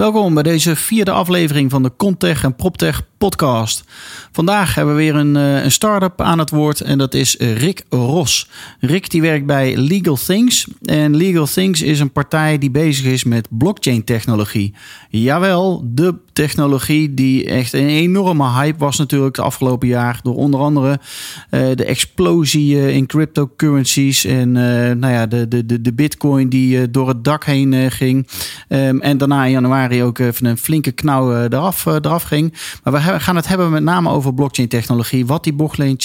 Welkom bij deze vierde aflevering van de Contech en PropTech podcast. Vandaag hebben we weer een, eh, een start-up aan het woord en dat is Rick Ros. Rick die werkt bij Legal Things en Legal Things is een partij die bezig is met blockchain technologie. Jawel, de technologie die echt een enorme hype was natuurlijk het afgelopen jaar door onder andere uh, de explosie in cryptocurrencies en nou ja, de, de, de, de bitcoin die door het dak heen ging. Um, en daarna in januari ook even een flinke knauw eraf, eraf ging. Maar we gaan het hebben met name over blockchain technologie. Wat die blockchain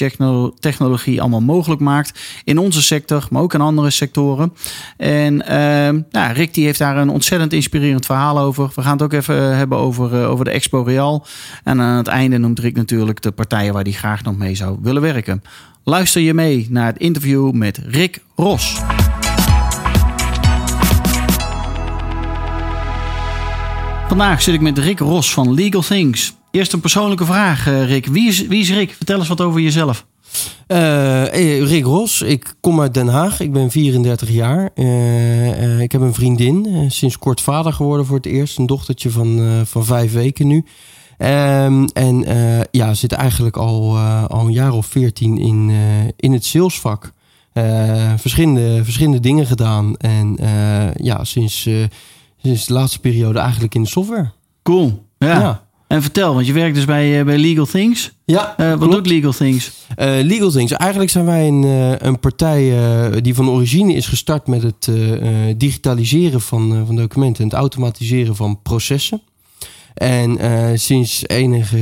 technologie allemaal mogelijk maakt. In onze sector, maar ook in andere sectoren. En uh, nou, Rick die heeft daar een ontzettend inspirerend verhaal over. We gaan het ook even eh, hebben over, over de Expo Real. En aan het einde noemt Rick natuurlijk de partijen waar hij graag nog mee zou willen werken. Luister je mee naar het interview met Rick Ros. Vandaag zit ik met Rick Ros van Legal Things. Eerst een persoonlijke vraag, eh, Rick. Wie is, Rick? Vertel eens wat over jezelf. Uh, Rick Ros, ik kom uit Den Haag. Ik ben 34 jaar. Ik heb een vriendin, sinds kort vader geworden voor het eerst. Een dochtertje van, van vijf weken nu. Um, en ja, zit eigenlijk al, al een jaar of veertien in, in het salesvak. verschillende, verschillende dingen gedaan. En ja, sinds, sinds de laatste periode eigenlijk in de software. Cool. ja. ja. En vertel, want je werkt dus bij, uh, bij Legal Things. Ja, uh, wat doet Legal Things? Uh, Legal Things, eigenlijk zijn wij een, een partij die van origine is gestart met het digitaliseren van, van documenten en het automatiseren van processen. En sinds enige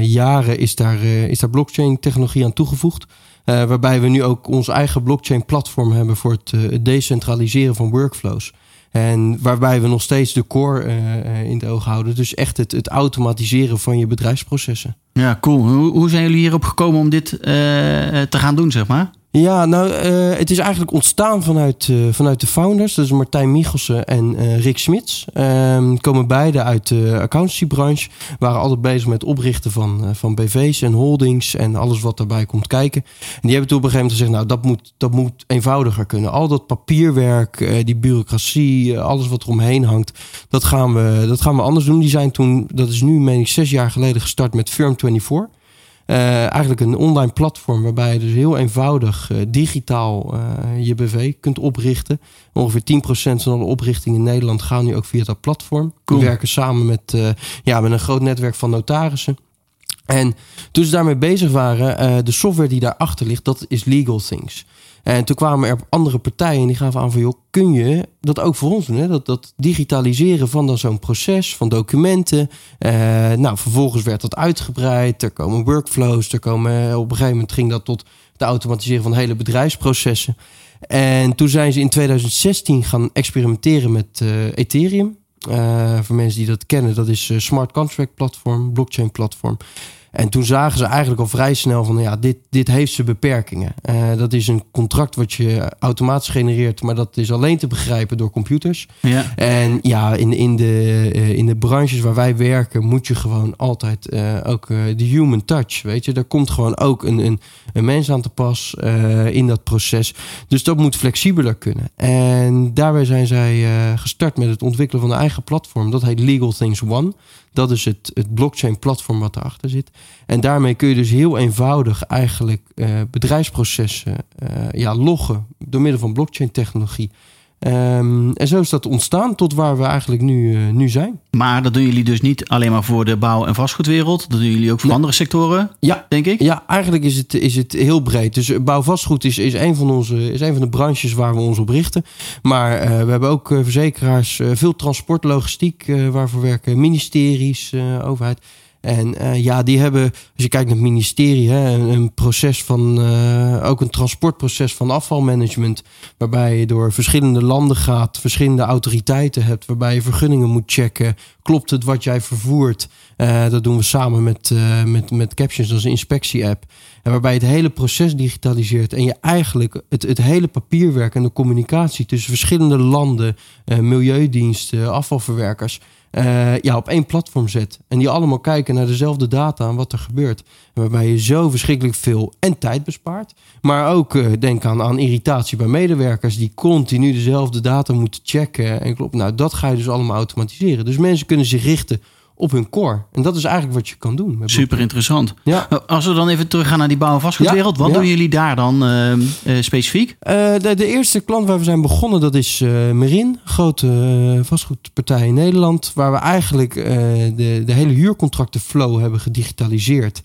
jaren is daar, is daar blockchain technologie aan toegevoegd. waarbij we nu ook ons eigen blockchain platform hebben voor het decentraliseren van workflows. En waarbij we nog steeds de core uh, in de ogen houden. Dus echt het, het automatiseren van je bedrijfsprocessen. Ja, cool. Hoe, hoe zijn jullie hierop gekomen om dit uh, te gaan doen, zeg maar? Ja, nou, uh, het is eigenlijk ontstaan vanuit, uh, vanuit de founders. Dus Martijn Michelsen en uh, Rick Smits. Um, komen beide uit de accountancybranche. Waren altijd bezig met oprichten van, van BV's en holdings en alles wat daarbij komt kijken. En die hebben toen op een gegeven moment gezegd, nou, dat moet, dat moet eenvoudiger kunnen. Al dat papierwerk, die bureaucratie, alles wat er omheen hangt, dat gaan, we, dat gaan we anders doen. Die zijn toen, dat is nu, meen ik, zes jaar geleden gestart met Firm24. Uh, eigenlijk een online platform waarbij je dus heel eenvoudig uh, digitaal uh, je BV kunt oprichten. Ongeveer 10% van alle oprichtingen in Nederland gaan nu ook via dat platform. Cool. We werken samen met, ja, met een groot netwerk van notarissen. En toen ze daarmee bezig waren, de software die daarachter ligt, dat is Legal Things. En toen kwamen er andere partijen en die gaven aan van... joh, kun je dat ook voor ons doen? Hè? Dat, dat digitaliseren van dan zo'n proces, van documenten. Uh, nou, vervolgens werd dat uitgebreid. Er komen workflows, er komen... op een gegeven moment ging dat tot het automatiseren van hele bedrijfsprocessen. En toen zijn ze in 2016 gaan experimenteren met uh, Ethereum. Voor mensen die dat kennen, dat is smart contract platform, blockchain platform. En toen zagen ze eigenlijk al vrij snel van ja, dit, dit heeft zijn beperkingen. Uh, dat is een contract wat je automatisch genereert, maar dat is alleen te begrijpen door computers. Ja. En ja, in, in, de, uh, in de branches waar wij werken, moet je gewoon altijd uh, ook de human touch. Weet je, daar komt gewoon ook een, een, een mens aan te pas in dat proces. Dus dat moet flexibeler kunnen. En daarbij zijn zij gestart met het ontwikkelen van een eigen platform. Dat heet Legal Things One. Dat is het, het blockchain platform wat erachter zit. En daarmee kun je dus heel eenvoudig eigenlijk uh, bedrijfsprocessen uh, ja, loggen door middel van blockchain technologie. Um, en zo is dat ontstaan tot waar we eigenlijk nu, uh, nu zijn. Maar dat doen jullie dus niet alleen maar voor de bouw- en vastgoedwereld. Dat doen jullie ook voor andere sectoren, ja. denk ik? Ja, eigenlijk is het, is het heel breed. Dus bouw-vastgoed is, is, een van onze, is een van de branches waar we ons op richten. Maar uh, we hebben ook verzekeraars, veel transport, logistiek, waarvoor werken ministeries, overheid. En uh, ja, die hebben, als je kijkt naar het ministerie, hè, een, proces van, uh, ook een transportproces van afvalmanagement. Waarbij je door verschillende landen gaat, verschillende autoriteiten hebt, waarbij je vergunningen moet checken. Klopt het wat jij vervoert? Uh, dat doen we samen met, met, met Captions, dat is een inspectie-app. En waarbij je het hele proces digitaliseert en je eigenlijk het, het hele papierwerk en de communicatie tussen verschillende landen, milieudiensten, afvalverwerkers, uh, ja, op één platform zet. En die allemaal kijken naar dezelfde data en wat er gebeurt. Waarbij je zo verschrikkelijk veel en tijd bespaart. Maar ook uh, denk aan, aan irritatie bij medewerkers die continu dezelfde data moeten checken. En klopt, nou, dat ga je dus allemaal automatiseren. Dus mensen kunnen zich richten op hun core. En dat is eigenlijk wat je kan doen. Super interessant. Ja. Als we dan even teruggaan naar die bouw- en vastgoedwereld. wat doen jullie daar dan uh, uh, specifiek? Uh, de, de, eerste klant waar we zijn begonnen, dat is Merin. Grote vastgoedpartij in Nederland. Waar we eigenlijk de, de hele huurcontractenflow hebben gedigitaliseerd.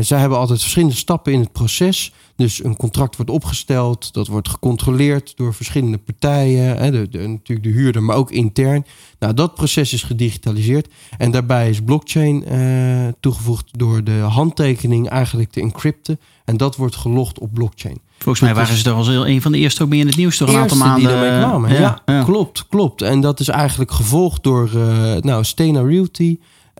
Zij hebben altijd verschillende stappen in het proces. Dus een contract wordt opgesteld, dat wordt gecontroleerd door verschillende partijen. Hè, de, de, natuurlijk de huurder, maar ook intern. Nou, dat proces is gedigitaliseerd. En daarbij is blockchain uh, toegevoegd door de handtekening eigenlijk te encrypten. En dat wordt gelogd op blockchain. Volgens mij waren ze er als een van de eerste ook mee in het nieuws toch een aantal maanden. Die ermee kwamen. Ja, ja, ja, klopt, klopt. En dat is eigenlijk gevolgd door uh, nou, Stena Realty,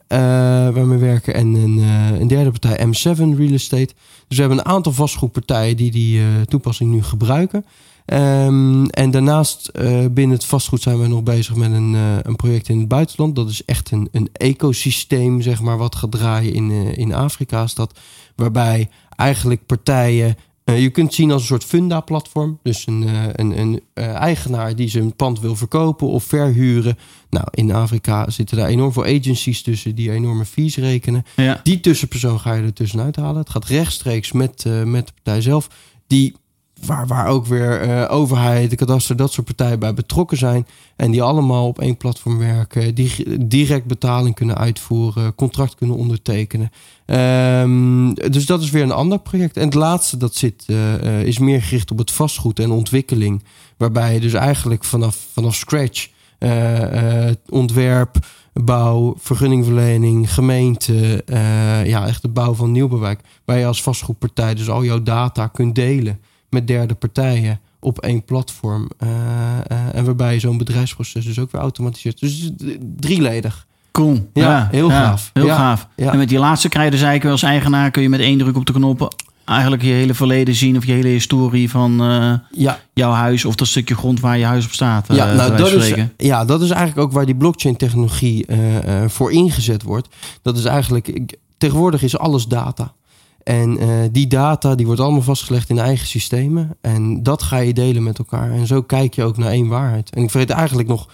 waar we werken. En een, uh, een, derde partij, M7 Real Estate. Dus we hebben een aantal vastgoedpartijen die die uh, toepassing nu gebruiken. Um, en daarnaast binnen het vastgoed zijn we nog bezig met een, een project in het buitenland. Dat is echt een, een ecosysteem, zeg maar, wat gaat draaien in, in Afrika. Is dat, waarbij eigenlijk partijen uh, je kunt zien als een soort funda-platform. Dus een, uh, een, een uh, eigenaar die zijn pand wil verkopen of verhuren. Nou, in Afrika zitten daar enorm veel agencies tussen die enorme fees rekenen. Ja. Die tussenpersoon ga je er tussenuit halen. Het gaat rechtstreeks met, met de partij zelf. Die waar, waar ook weer uh, overheid, de kadaster, dat soort partijen bij betrokken zijn. En die allemaal op één platform werken, die direct betaling kunnen uitvoeren, contract kunnen ondertekenen. Um, dus dat is weer een ander project. En het laatste dat zit, uh, is meer gericht op het vastgoed en ontwikkeling. Waarbij je dus eigenlijk vanaf, vanaf scratch uh, ontwerp, bouw, vergunningverlening, gemeente, ja, echt de bouw van nieuwbouwwijk. Waar je als vastgoedpartij dus al jouw data kunt delen met derde partijen op één platform. Uh, uh, en waarbij zo'n bedrijfsproces dus ook weer automatiseert. Dus drieledig. Cool. Ja, ja heel ja, gaaf. Heel ja, gaaf. En met die laatste krijg je dus eigenlijk als eigenaar... kun je met één druk op de knoppen eigenlijk je hele verleden zien... of je hele historie van uh, ja. jouw huis... of dat stukje grond waar je huis op staat. Ja, nou, dat is, ja, dat is eigenlijk ook waar die blockchain-technologie voor ingezet wordt. Dat is eigenlijk... Tegenwoordig is alles data. En uh, die data die wordt allemaal vastgelegd in eigen systemen. En dat ga je delen met elkaar. En zo kijk je ook naar één waarheid. En ik vergeet eigenlijk nog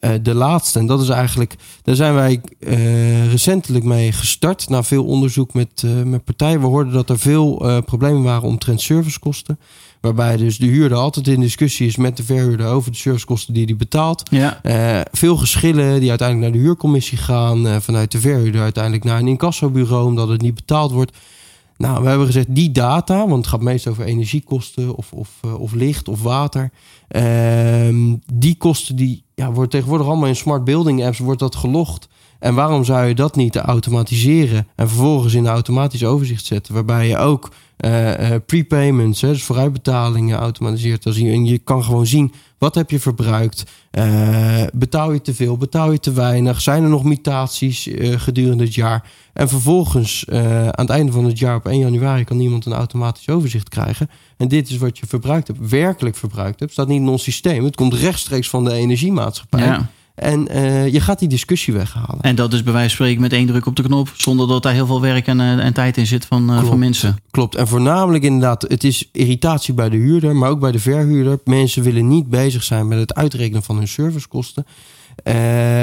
uh, de laatste. En dat is eigenlijk, daar zijn wij uh, recentelijk mee gestart. Na veel onderzoek met, met partijen. We hoorden dat er veel problemen waren omtrent servicekosten. Waarbij dus de huurder altijd in discussie is met de verhuurder over de servicekosten die hij betaalt. Ja. veel geschillen die uiteindelijk naar de huurcommissie gaan. vanuit de verhuurder uiteindelijk naar een incassobureau omdat het niet betaald wordt. Nou, we hebben gezegd die data, want het gaat meestal over energiekosten of, of, uh, of licht of water. Uh, die kosten die ja, worden tegenwoordig allemaal in smart building apps wordt dat gelogd. En waarom zou je dat niet automatiseren en vervolgens in een automatisch overzicht zetten, waarbij je ook uh, uh, prepayments, hè, dus vooruitbetalingen automatiseert. Je, en je kan gewoon zien wat heb je verbruikt, uh, betaal je te veel, betaal je te weinig, zijn er nog mutaties gedurende het jaar. En vervolgens aan het einde van het jaar op 1 januari kan iemand een automatisch overzicht krijgen. En dit is wat je verbruikt hebt, werkelijk verbruikt hebt. Staat niet in ons systeem. Het komt rechtstreeks van de energiemaatschappij. Ja. En uh, je gaat die discussie weghalen. En dat is bij wijze van spreken met één druk op de knop, zonder dat daar heel veel werk en, uh, en tijd in zit van, uh, van mensen. Klopt. En voornamelijk inderdaad, het is irritatie bij de huurder, maar ook bij de verhuurder. Mensen willen niet bezig zijn met het uitrekenen van hun servicekosten.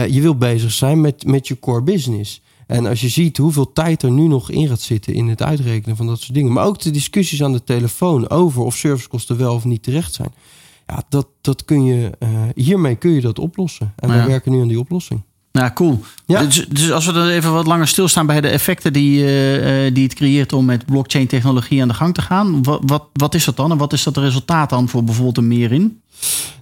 je wil bezig zijn met, met je core business. En als je ziet hoeveel tijd er nu nog in gaat zitten in het uitrekenen van dat soort dingen. Maar ook de discussies aan de telefoon over of servicekosten wel of niet terecht zijn. Ja, dat, dat kun je, uh, hiermee kun je dat oplossen. En we werken nu aan die oplossing. Ja, cool. Ja. Dus, dus, als we dan even wat langer stilstaan bij de effecten die, uh, die het creëert om met blockchain technologie aan de gang te gaan. Wat, wat, wat is dat dan en wat is dat resultaat dan voor bijvoorbeeld een meer in?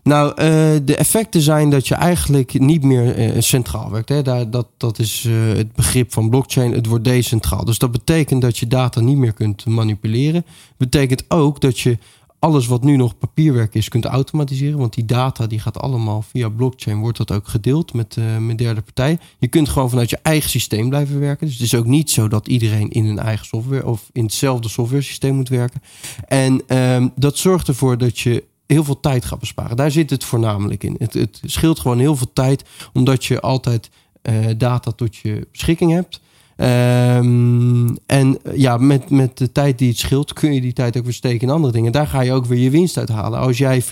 Nou, uh, de effecten zijn dat je eigenlijk niet meer uh, centraal werkt. Hè? Daar, dat, dat is het begrip van blockchain. Het wordt decentraal. Dus dat betekent dat je data niet meer kunt manipuleren. Betekent ook dat je alles wat nu nog papierwerk is, kunt automatiseren. Want die data die gaat allemaal via blockchain, wordt dat ook gedeeld met, uh, met derde partijen. Je kunt gewoon vanuit je eigen systeem blijven werken. Dus het is ook niet zo dat iedereen in een eigen software of in hetzelfde software systeem moet werken. En um, dat zorgt ervoor dat je heel veel tijd gaat besparen. Daar zit het voornamelijk in. Het, het scheelt gewoon heel veel tijd, omdat je altijd uh, data tot je beschikking hebt. Um, en ja, met, met de tijd die het scheelt, kun je die tijd ook weer steken in andere dingen. Daar ga je ook weer je winst uit halen. Als jij 40%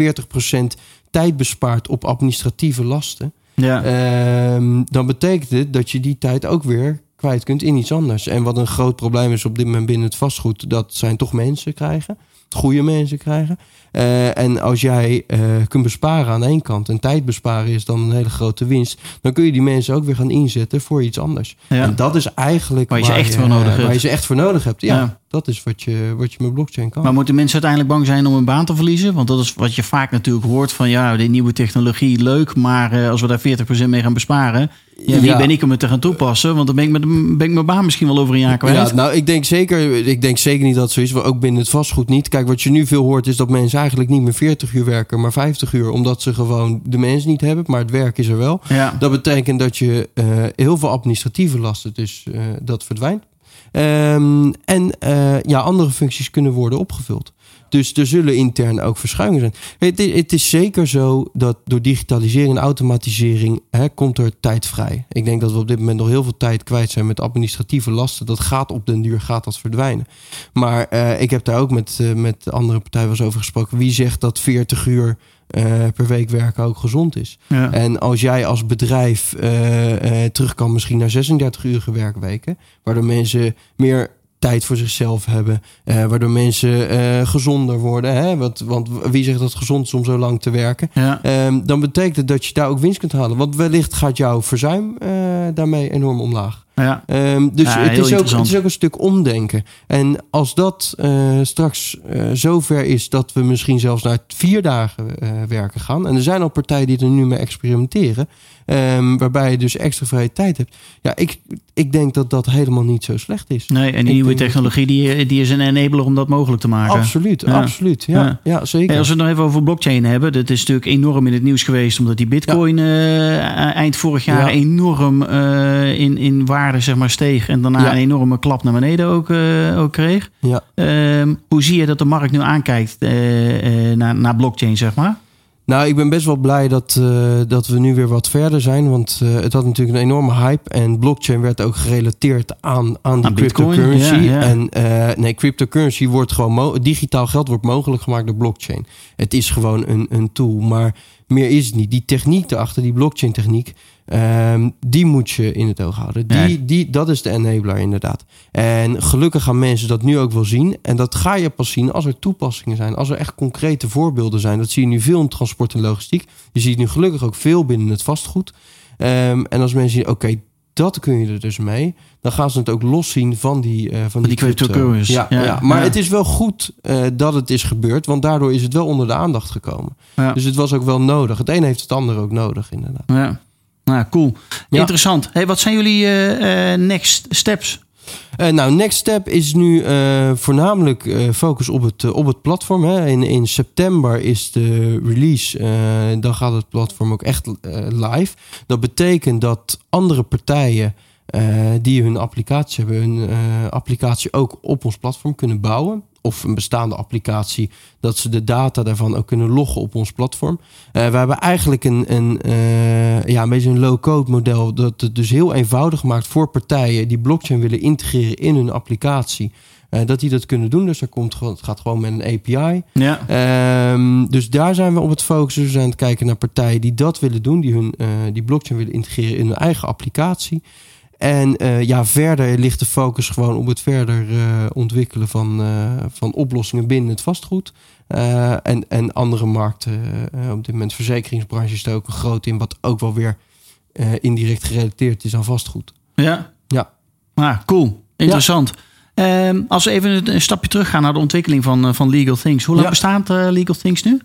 tijd bespaart op administratieve lasten, ja. um, dan betekent het dat je die tijd ook weer kwijt kunt in iets anders. En wat een groot probleem is op dit moment binnen het vastgoed, dat zijn toch mensen krijgen goede mensen krijgen. Uh, en als jij uh, kunt besparen aan de ene kant en tijd besparen is dan een hele grote winst, dan kun je die mensen ook weer gaan inzetten voor iets anders. Ja. En dat is eigenlijk waar je ze echt voor nodig hebt. Waar je ze echt voor nodig hebt. Ja, ja. Dat is wat je, wat je met blockchain kan. Maar moeten mensen uiteindelijk bang zijn om een baan te verliezen? Want dat is wat je vaak natuurlijk hoort van ja, die nieuwe technologie leuk, maar uh, als we daar 40% mee gaan besparen, ja, wie ben ik om het te gaan toepassen? Want dan ben ik, met, ben ik mijn baan misschien wel over een jaar kwijt. Ja, nou, ik denk, zeker, ik denk zeker niet dat zo is. Ook binnen het vastgoed niet. Kijk, wat je nu veel hoort is dat mensen eigenlijk niet meer 40 uur werken, maar 50 uur. Omdat ze gewoon de mensen niet hebben, maar het werk is er wel. Ja. Dat betekent dat je uh, heel veel administratieve lasten, dus uh, dat verdwijnt. Um, en uh, ja, andere functies kunnen worden opgevuld. Dus er zullen intern ook verschuivingen zijn. Het, het, is zeker zo dat door digitalisering en automatisering hè, komt er tijd vrij. Ik denk dat we op dit moment nog heel veel tijd kwijt zijn met administratieve lasten. Dat gaat op den duur gaat dat verdwijnen. Maar uh, ik heb daar ook met, uh, met andere partijen wel eens over gesproken. Wie zegt dat 40 uur uh, per week werken ook gezond is. Ja. En als jij als bedrijf uh, uh, terug kan misschien naar 36 uur werkweken, waardoor mensen meer tijd voor zichzelf hebben. Waardoor mensen gezonder worden. Hè? Want, want wie zegt dat het gezond is om zo lang te werken? Ja. Um, dan betekent het dat je daar ook winst kunt halen. Want wellicht gaat jouw verzuim daarmee enorm omlaag. Ja. Um, dus ja, het, is ook, het is ook een stuk omdenken. En als dat straks zover is dat we misschien zelfs naar vier dagen werken gaan. En er zijn al partijen die er nu mee experimenteren. Um, waarbij je dus extra vrije tijd hebt. Ja, ik, ik denk dat dat helemaal niet zo slecht is. Nee, en die nieuwe technologie die, die is een enabler om dat mogelijk te maken. Absoluut, ja. absoluut. Ja, ja. ja zeker. Als we het nog even over blockchain hebben. Dat is natuurlijk enorm in het nieuws geweest. Omdat die bitcoin uh, eind vorig jaar enorm in, in waarde zeg maar, steeg. En daarna een enorme klap naar beneden ook, uh, ook kreeg. Ja. Um, hoe zie je dat de markt nu aankijkt naar, naar blockchain, zeg maar? Nou, ik ben best wel blij dat, uh, dat we nu weer wat verder zijn. Want uh, het had natuurlijk een enorme hype. En blockchain werd ook gerelateerd aan, aan die aan cryptocurrency. Ja, ja. En uh, nee, cryptocurrency wordt gewoon... Digitaal geld wordt mogelijk gemaakt door blockchain. Het is gewoon een, een tool. Maar meer is het niet. Die techniek erachter, die blockchain techniek... Um, die moet je in het oog houden. Die, die, dat is de enabler inderdaad. En gelukkig gaan mensen dat nu ook wel zien. En dat ga je pas zien als er toepassingen zijn. Als er echt concrete voorbeelden zijn. Dat zie je nu veel in transport en logistiek. Je ziet nu gelukkig ook veel binnen het vastgoed. Um, en als mensen zien, oké, dat kun je er dus mee. Dan gaan ze het ook loszien van die, uh, van die, die cryptocurrency. Ja, ja, ja, maar ja. het is wel goed uh, dat het is gebeurd, want daardoor is het wel onder de aandacht gekomen. Dus het was ook wel nodig. Het een heeft het ander ook nodig, inderdaad. Ja. Nou, cool. Interessant. Hey, wat zijn jullie uh, next steps? Uh, nou, Next Step is nu uh, voornamelijk uh, focus op het, op het platform. Hè. In, in september is de release. dan gaat het platform ook echt live. Dat betekent dat andere partijen die hun applicatie hebben, hun applicatie ook op ons platform kunnen bouwen of een bestaande applicatie, dat ze de data daarvan ook kunnen loggen op ons platform. Uh, we hebben eigenlijk een, een, uh, ja, een beetje een low-code model dat het dus heel eenvoudig maakt voor partijen die blockchain willen integreren in hun applicatie. Uh, dat die dat kunnen doen. Dus er komt, het gaat gewoon met een API. Ja. Um, dus daar zijn we op het focussen. We zijn aan het kijken naar partijen die dat willen doen, die hun die blockchain willen integreren in hun eigen applicatie. En uh, ja, verder ligt de focus gewoon op het verder uh, ontwikkelen van, uh, van oplossingen binnen het vastgoed. en, en andere markten. op dit moment verzekeringsbranche is er ook een groot in, wat ook wel weer indirect gerelateerd is aan vastgoed. Ja. Ja. Ah, cool. Interessant. Ja. Ehm, als we even een, stapje terug gaan naar de ontwikkeling van, eh, van Legal Things. Hoe lang Ja. bestaat eh, Legal Things nu?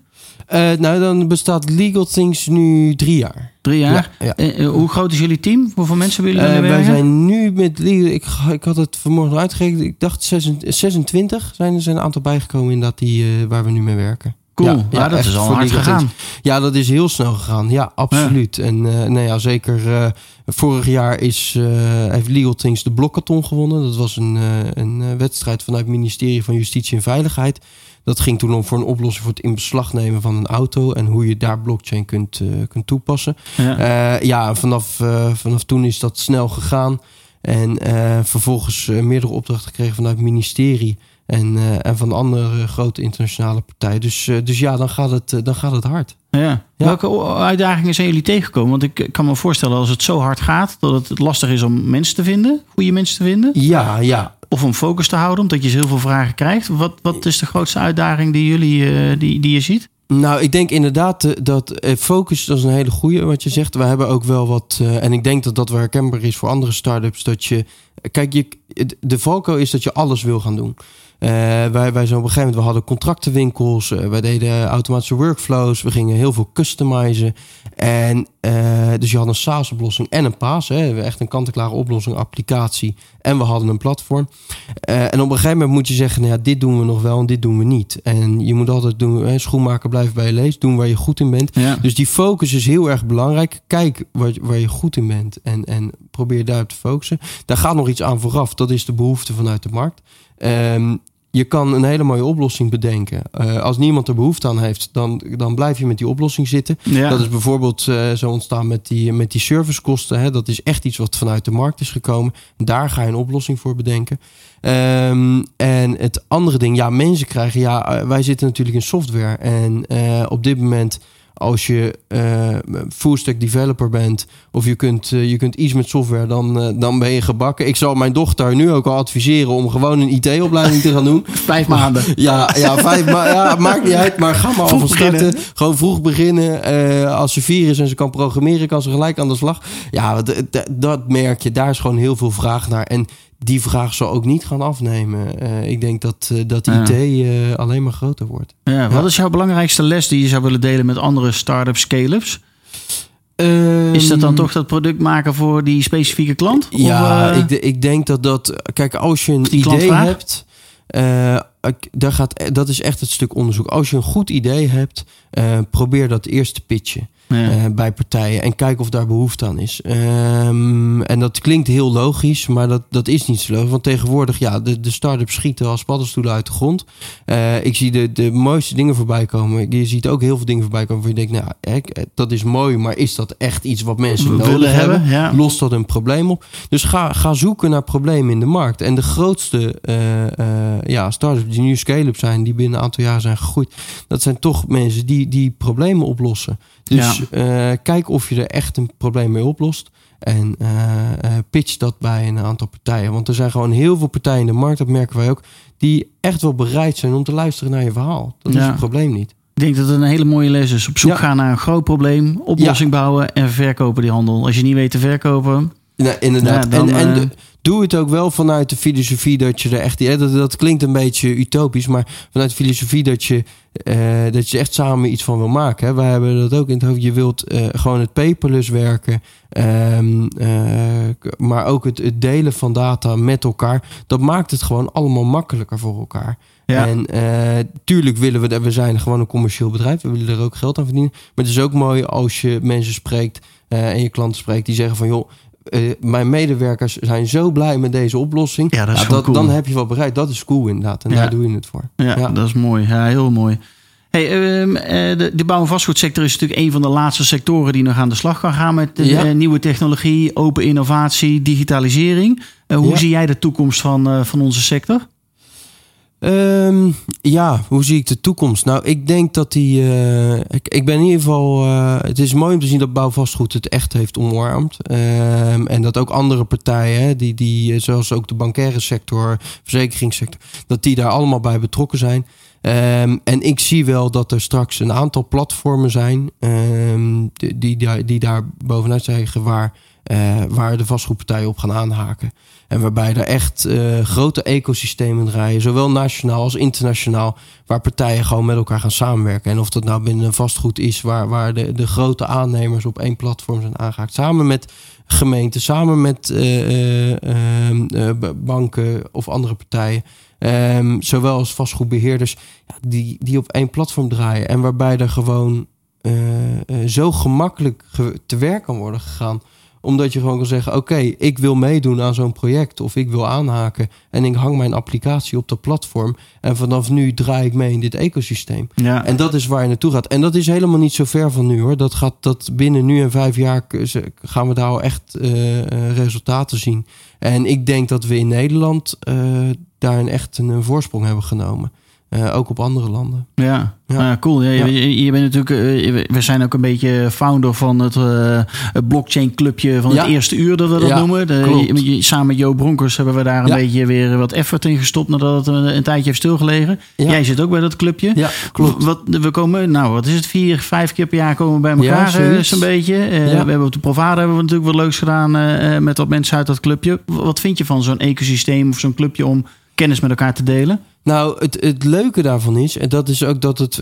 Eh, nou, dan bestaat Legal Things nu drie jaar. Drie jaar. Ja, ja. Hoe groot is jullie team? Hoeveel mensen hebben jullie uh, wij zijn nu met Legal... Ik, ik had het vanmorgen uitgerekend. Ik dacht 26 26 zijn er zijn een aantal bijgekomen in dat die, waar we nu mee werken. Cool. Ja, Ja, ja, dat is al hard gegaan. Ja, dat is heel snel gegaan. Ja, absoluut. En nou ja, zeker eh, vorig jaar is, eh, heeft Legal Things de Blokkathon gewonnen. Dat was een, een wedstrijd vanuit het ministerie van Justitie en Veiligheid. Dat ging toen om voor een oplossing voor het in beslag nemen van een auto en hoe je daar blockchain kunt, kunt toepassen. Ja. Ja, vanaf, vanaf toen is dat snel gegaan. En vervolgens meerdere opdrachten gekregen vanuit het ministerie. En, eh, en van andere grote internationale partijen. Dus, eh, dus ja, dan gaat het, eh, dan gaat het hard. Ja. Ja. Welke uitdagingen zijn jullie tegengekomen? Want ik kan me voorstellen als het zo hard gaat... dat het lastig is om mensen te vinden, goede mensen te vinden. Ja, ja. Of om focus te houden, omdat je heel veel vragen krijgt. Wat, wat is de grootste uitdaging die, jullie, die, die je ziet? Nou, ik denk inderdaad dat focus, dat is een hele goede wat je zegt. We hebben ook wel wat, en ik denk dat dat wel herkenbaar is voor andere start-ups, dat je, kijk, je, de valko is dat je alles wil gaan doen. Eh, wij, wij zijn op een gegeven moment, we hadden contractenwinkels, eh, wij deden automatische workflows, we gingen heel veel customizen. En eh, dus je had een SaaS-oplossing en een PaaS, hè, echt een kant-en-klare oplossing, applicatie. En we hadden een platform. En op een gegeven moment moet je zeggen, nou ja, dit doen we nog wel en dit doen we niet. En je moet altijd doen, hè, schoenmaker blijven bij je lees, doen waar je goed in bent. Ja. Dus die focus is heel erg belangrijk. Kijk waar, waar je goed in bent en, en probeer daarop te focussen. Daar gaat nog iets aan vooraf. Dat is de behoefte vanuit de markt. Ehm, je kan een hele mooie oplossing bedenken. Eh, als niemand er behoefte aan heeft, dan, dan blijf je met die oplossing zitten. Ja. Dat is bijvoorbeeld eh, zo ontstaan met die, met die servicekosten. Hè. Dat is echt iets wat vanuit de markt is gekomen. Daar ga je een oplossing voor bedenken. Ehm, en het andere ding, ja, mensen krijgen, ja, eh, wij zitten natuurlijk in software. En op dit moment, als je eh full stack developer bent, of je kunt, eh, je kunt iets met software, dan, eh, dan ben je gebakken. Ik zal mijn dochter nu ook al adviseren om gewoon een IT-opleiding te gaan doen. Vijf maanden. Ja, ja, vijf, maar ja, maakt niet uit. Maar ga maar alvast starten. beginnen. Gewoon vroeg beginnen. Eh, als ze vier is en ze kan programmeren, kan ze gelijk aan de slag. Ja, dat merk je. Daar is gewoon heel veel vraag naar. En die vraag zal ook niet gaan afnemen. Eh, ik denk dat, eh, dat. IT eh, alleen maar groter wordt. Ja, wat Ja. is jouw belangrijkste les die je zou willen delen met andere start-up scale-ups? Is dat dan Ehm, toch dat product maken voor die specifieke klant? Ja, Of, ik, ik denk dat dat... Kijk, als je een idee hebt... eh, ik- daar gaat, dat is echt het stuk onderzoek. Als je een goed idee hebt, eh, probeer dat eerst te pitchen. ja. eh, bij partijen en kijken of daar behoefte aan is. Ehm, en dat klinkt heel logisch, maar dat, dat is niet zo logisch. Want tegenwoordig, ja, de, de start-ups schieten als paddenstoelen uit de grond. Eh, ik zie de, de mooiste dingen voorbij komen. Je ziet ook heel veel dingen voorbij komen waar je denkt, nou, hè, dat is mooi, maar is dat echt iets wat mensen We nodig willen hebben? hebben, ja. Lost dat een probleem op? Dus ga, ga zoeken naar problemen in de markt. En de grootste eh, eh, ja, start-ups die nu scale-up zijn, die binnen een aantal jaren zijn gegroeid, dat zijn toch mensen die, die problemen oplossen. Dus eh, kijk of je er echt een probleem mee oplost. En eh, pitch dat bij een aantal partijen. Want er zijn gewoon heel veel partijen in de markt, dat merken wij ook, die echt wel bereid zijn om te luisteren naar je verhaal. Dat is het probleem niet. Ik denk dat het een hele mooie les is. Op zoek Ja. gaan naar een groot probleem, oplossing bouwen en verkopen die handel. Als je niet weet te verkopen, Nee, inderdaad. Ja, dan, en en de- doe het ook wel vanuit de filosofie dat je er echt... Ja, dat, dat klinkt een beetje utopisch, maar vanuit de filosofie dat je, eh, dat je echt samen iets van wil maken. Hè. Wij hebben dat ook in het hoofd. Je wilt eh, gewoon het paperless werken, ehm, eh, maar ook het, het delen van data met elkaar. Dat maakt het gewoon allemaal makkelijker voor elkaar. Ja. En tuurlijk willen we, dat- we zijn gewoon een commercieel bedrijf. We willen er ook geld aan verdienen. Maar het is ook mooi als je mensen spreekt en je klanten spreekt die zeggen van joh, eh, mijn medewerkers zijn zo blij met deze oplossing. Ja, dat is cool. Dan heb je wel bereikt. Dat is cool inderdaad. En Ja. daar doe je het voor. ja, dat is mooi. Ja, heel mooi. Hey, ehm, eh, de, de bouw- en vastgoedsector is natuurlijk een van de laatste sectoren die nog aan de slag kan gaan met eh, nieuwe technologie, open innovatie, digitalisering. Eh, hoe zie jij de toekomst van, van onze sector? Ehm, ja, hoe zie ik de toekomst? Nou, ik denk dat die. eh, ik, ik ben in ieder geval. eh, het is mooi om te zien dat bouwvastgoed het echt heeft omarmd. Ehm, en dat ook andere partijen, die, die, eh, zoals ook de bankaire sector, verzekeringssector, dat die daar allemaal bij betrokken zijn. Ehm, en ik zie wel dat er straks een aantal platformen zijn. die, die, die daar bovenuit zeggen waar, eh, waar de vastgoedpartijen op gaan aanhaken. En waarbij er echt eh, grote ecosystemen draaien, zowel nationaal als internationaal, waar partijen gewoon met elkaar gaan samenwerken. En of dat nou binnen een vastgoed is, waar, waar de, de grote aannemers op één platform zijn aangehaakt, samen met gemeenten, samen met eh, ehm, banken of andere partijen. Um, zowel als vastgoedbeheerders, die, die op één platform draaien. En waarbij er gewoon zo gemakkelijk te werk kan worden gegaan omdat je gewoon kan zeggen: Oké, ik wil meedoen aan zo'n project. Of ik wil aanhaken. En ik hang mijn applicatie op dat platform. En vanaf nu draai ik mee in dit ecosysteem. Ja. En dat is waar je naartoe gaat. En dat is helemaal niet zo ver van nu hoor. Dat gaat dat binnen nu en vijf jaar gaan we daar al echt uh, resultaten zien. En ik denk dat we in Nederland uh, daar echt een, een voorsprong hebben genomen. Uh, ook op andere landen. Ja, ja. Ah, cool. Ja, je, je, bent natuurlijk, uh, we zijn ook een beetje founder van het, het blockchain clubje van het eerste uur, dat we dat noemen. De, samen met Jo Bronkers hebben we daar een beetje weer wat effort in gestopt nadat het een, een tijdje heeft stilgelegen. Jij zit ook bij dat clubje. Ja, klopt. Wat, we komen, nou, wat is het, vier, vijf keer per jaar komen we bij elkaar ja, zo'n beetje. we hebben op de Provada hebben we natuurlijk wat leuks gedaan met wat mensen uit dat clubje. Wat vind je van zo'n ecosysteem of zo'n clubje om kennis met elkaar te delen? Nou, het, het leuke daarvan is, en dat is ook dat het,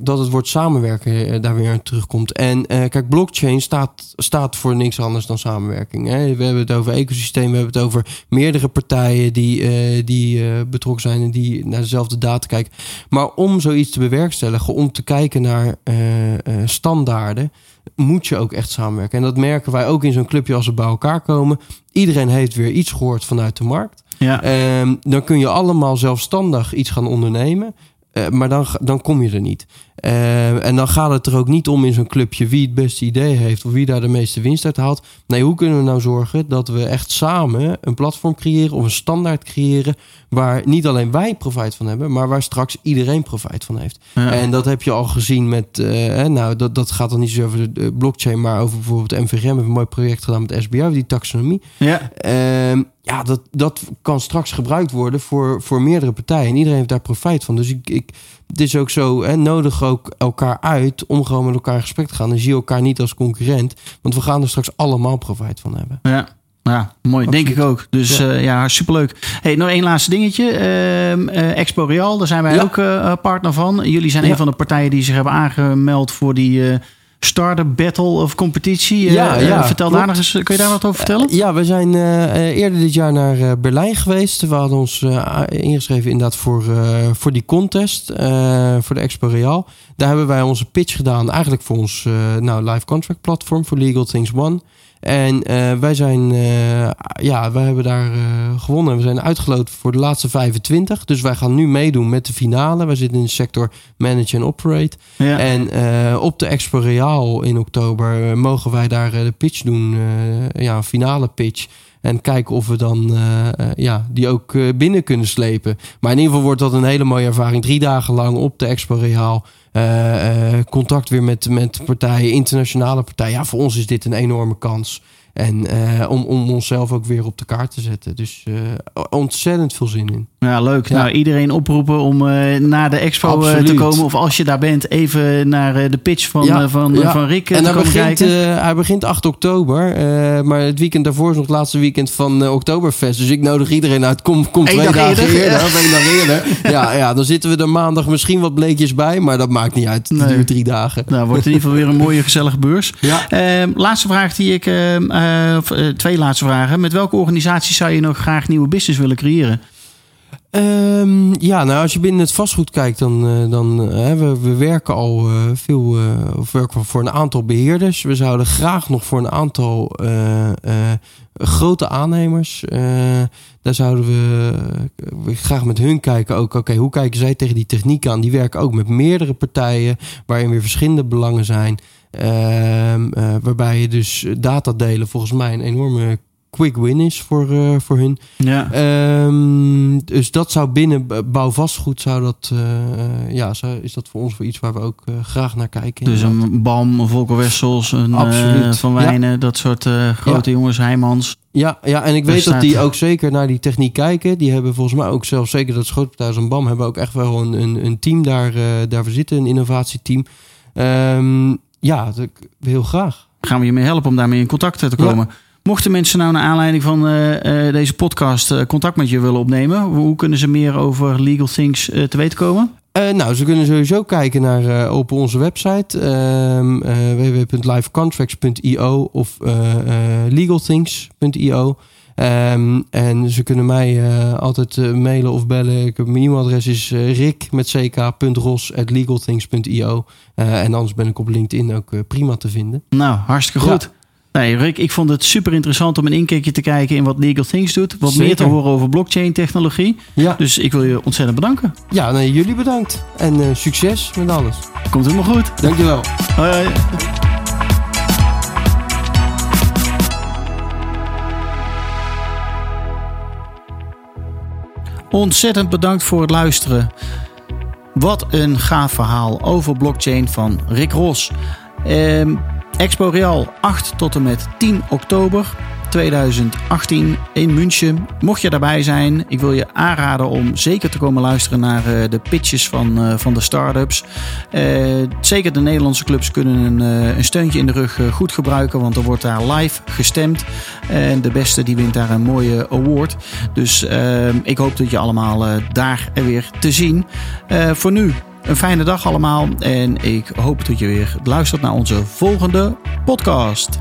dat het woord samenwerken eh, daar weer terugkomt. En eh, kijk, blockchain staat, staat voor niks anders dan samenwerking. We hebben het over ecosysteem, we hebben het over meerdere partijen die, die betrokken zijn en die naar dezelfde data kijken. Maar om zoiets te bewerkstelligen, om te kijken naar standaarden, moet je ook echt samenwerken. En dat merken wij ook in zo'n clubje als we bij elkaar komen. Iedereen heeft weer iets gehoord vanuit de markt. Ja. Um, dan kun je allemaal zelfstandig iets gaan ondernemen. Uh, maar dan, dan kom je er niet. Uh, en dan gaat het er ook niet om in zo'n clubje wie het beste idee heeft of wie daar de meeste winst uit haalt. Nee, hoe kunnen we nou zorgen dat we echt samen een platform creëren of een standaard creëren waar niet alleen wij profijt van hebben, maar waar straks iedereen profijt van heeft. Ja. En dat heb je al gezien met, uh, nou, dat, dat gaat dan niet zo over de blockchain, maar over bijvoorbeeld. We hebben een mooi project gedaan met SBI, die taxonomie. Ja. Uh, ja, dat, dat kan straks gebruikt worden voor, voor meerdere partijen. En iedereen heeft daar profijt van. Dus ik, ik, het is ook zo, hè, nodig ook elkaar uit om gewoon met elkaar in gesprek te gaan. En zie elkaar niet als concurrent. Want we gaan er straks allemaal profijt van hebben. Ja. Ja, mooi. Denk ik ook. Dus ja, uh, ja superleuk. Hey, nog één laatste dingetje. Uh, uh, Expo Real, daar zijn wij ja. ook uh, partner van. Jullie zijn ja. een van de partijen die zich hebben aangemeld voor die Startup Battle of competitie. Ja, uh, ja, vertel daar nog eens, kun je daar wat over vertellen? Uh, ja, we zijn uh, eerder dit jaar naar Berlijn geweest. We hadden ons ingeschreven inderdaad voor, voor die contest, voor de Expo Real. Daar hebben wij onze pitch gedaan, eigenlijk voor ons nou, live contract platform, voor Legal Things One. En uh, wij zijn, uh, ja, wij hebben daar uh, gewonnen. We zijn uitgeloot voor de laatste 25. Dus wij gaan nu meedoen met de finale. Wij zitten in de sector Manage and Operate. Ja. En op de Expo Real in oktober mogen wij daar de pitch doen. ja, een finale pitch. En kijken of we dan ja, die ook binnen kunnen slepen. Maar in ieder geval wordt dat een hele mooie ervaring. Drie dagen lang op de Expo Real. Uh, uh, contact weer met, met partijen, internationale partijen. Ja, voor ons is dit een enorme kans. En uh, om, om onszelf ook weer op de kaart te zetten. Dus ontzettend veel zin in. Ja, leuk. Ja. Nou, iedereen oproepen om uh, naar de expo te komen. Of als je daar bent, even naar de pitch van, ja, van, ja. van Rick en te komen begint, kijken. hij begint 8 oktober. maar het weekend daarvoor is nog het laatste weekend van Oktoberfest. Dus ik nodig iedereen uit. Kom, kom twee dagen eerder. eerder ja. eerder. ja, ja, dan zitten we er maandag misschien wat bleekjes bij. Maar dat maakt niet uit. Het nee. duurt drie dagen. Nou, wordt in ieder geval weer een mooie gezellige beurs. Ehm, laatste vraag die ik... Ehm, twee laatste vragen. Met welke organisatie zou je nog graag nieuwe business willen creëren? Um, ja, nou als je binnen het vastgoed kijkt, dan, uh, dan we, we werken al veel, of werken voor een aantal beheerders. We zouden graag nog voor een aantal grote aannemers, daar zouden we, we, graag met hun kijken ook. Oké, hoe kijken zij tegen die techniek aan? Die werken ook met meerdere partijen, waarin weer verschillende belangen zijn. Ehm, waarbij je dus data delen volgens mij een enorme quick win is voor, uh, voor hun. Ja. Um, dus dat zou binnen bouwvastgoed zou dat, uh, ja, zou, is dat voor ons voor iets waar we ook uh, graag naar kijken. Dus een BAM, een Volker Wessels, een. Van Wijnen, ja. dat soort grote ja. jongens, Heijmans. Ja, ja, en ik weet dat die ook zeker naar die techniek kijken. Die hebben volgens mij ook zelfs zeker dat Schootpartij en BAM hebben ook echt wel een, een, een team daar, daarvoor zitten, een innovatieteam. Um, Ja, dat, heel graag. Gaan we je mee helpen om daarmee in contact te komen. Mochten mensen nou naar aanleiding van uh, uh, deze podcast uh, contact met je willen opnemen, hoe kunnen ze meer over Legal Things te weten komen? nou, ze kunnen sowieso kijken naar op onze website www.livecontracts.io of legalthings.io. Um, en ze kunnen mij uh, altijd uh, mailen of bellen. Ik heb, mijn e-mailadres is uh, rick met ck.ros.legalthings.io. en anders ben ik op LinkedIn ook prima te vinden. Nou, hartstikke goed. Ja. Nee, Rick, ik vond het super interessant om een inkijkje te kijken in wat Legal Things doet. Wat Zeker. meer te horen over blockchain technologie. Ja. Dus ik wil je ontzettend bedanken. Ja, nee, jullie bedankt. En succes met alles. Komt helemaal goed. Dankjewel. Hoi, hoi. Ontzettend bedankt voor het luisteren. Wat een gaaf verhaal over blockchain van Rick Ros. Ehm, Expo Real 8 tot en met 10 oktober. 2018 in München. Mocht je daarbij zijn, ik wil je aanraden om zeker te komen luisteren naar uh, de pitches van, uh, van de start-ups. Uh, zeker de Nederlandse clubs kunnen een, een steuntje in de rug goed gebruiken, want er wordt daar live gestemd. En de beste die wint daar een mooie award. Dus ik hoop dat je allemaal daar weer te zien. voor nu een fijne dag allemaal en ik hoop dat je weer luistert naar onze volgende podcast.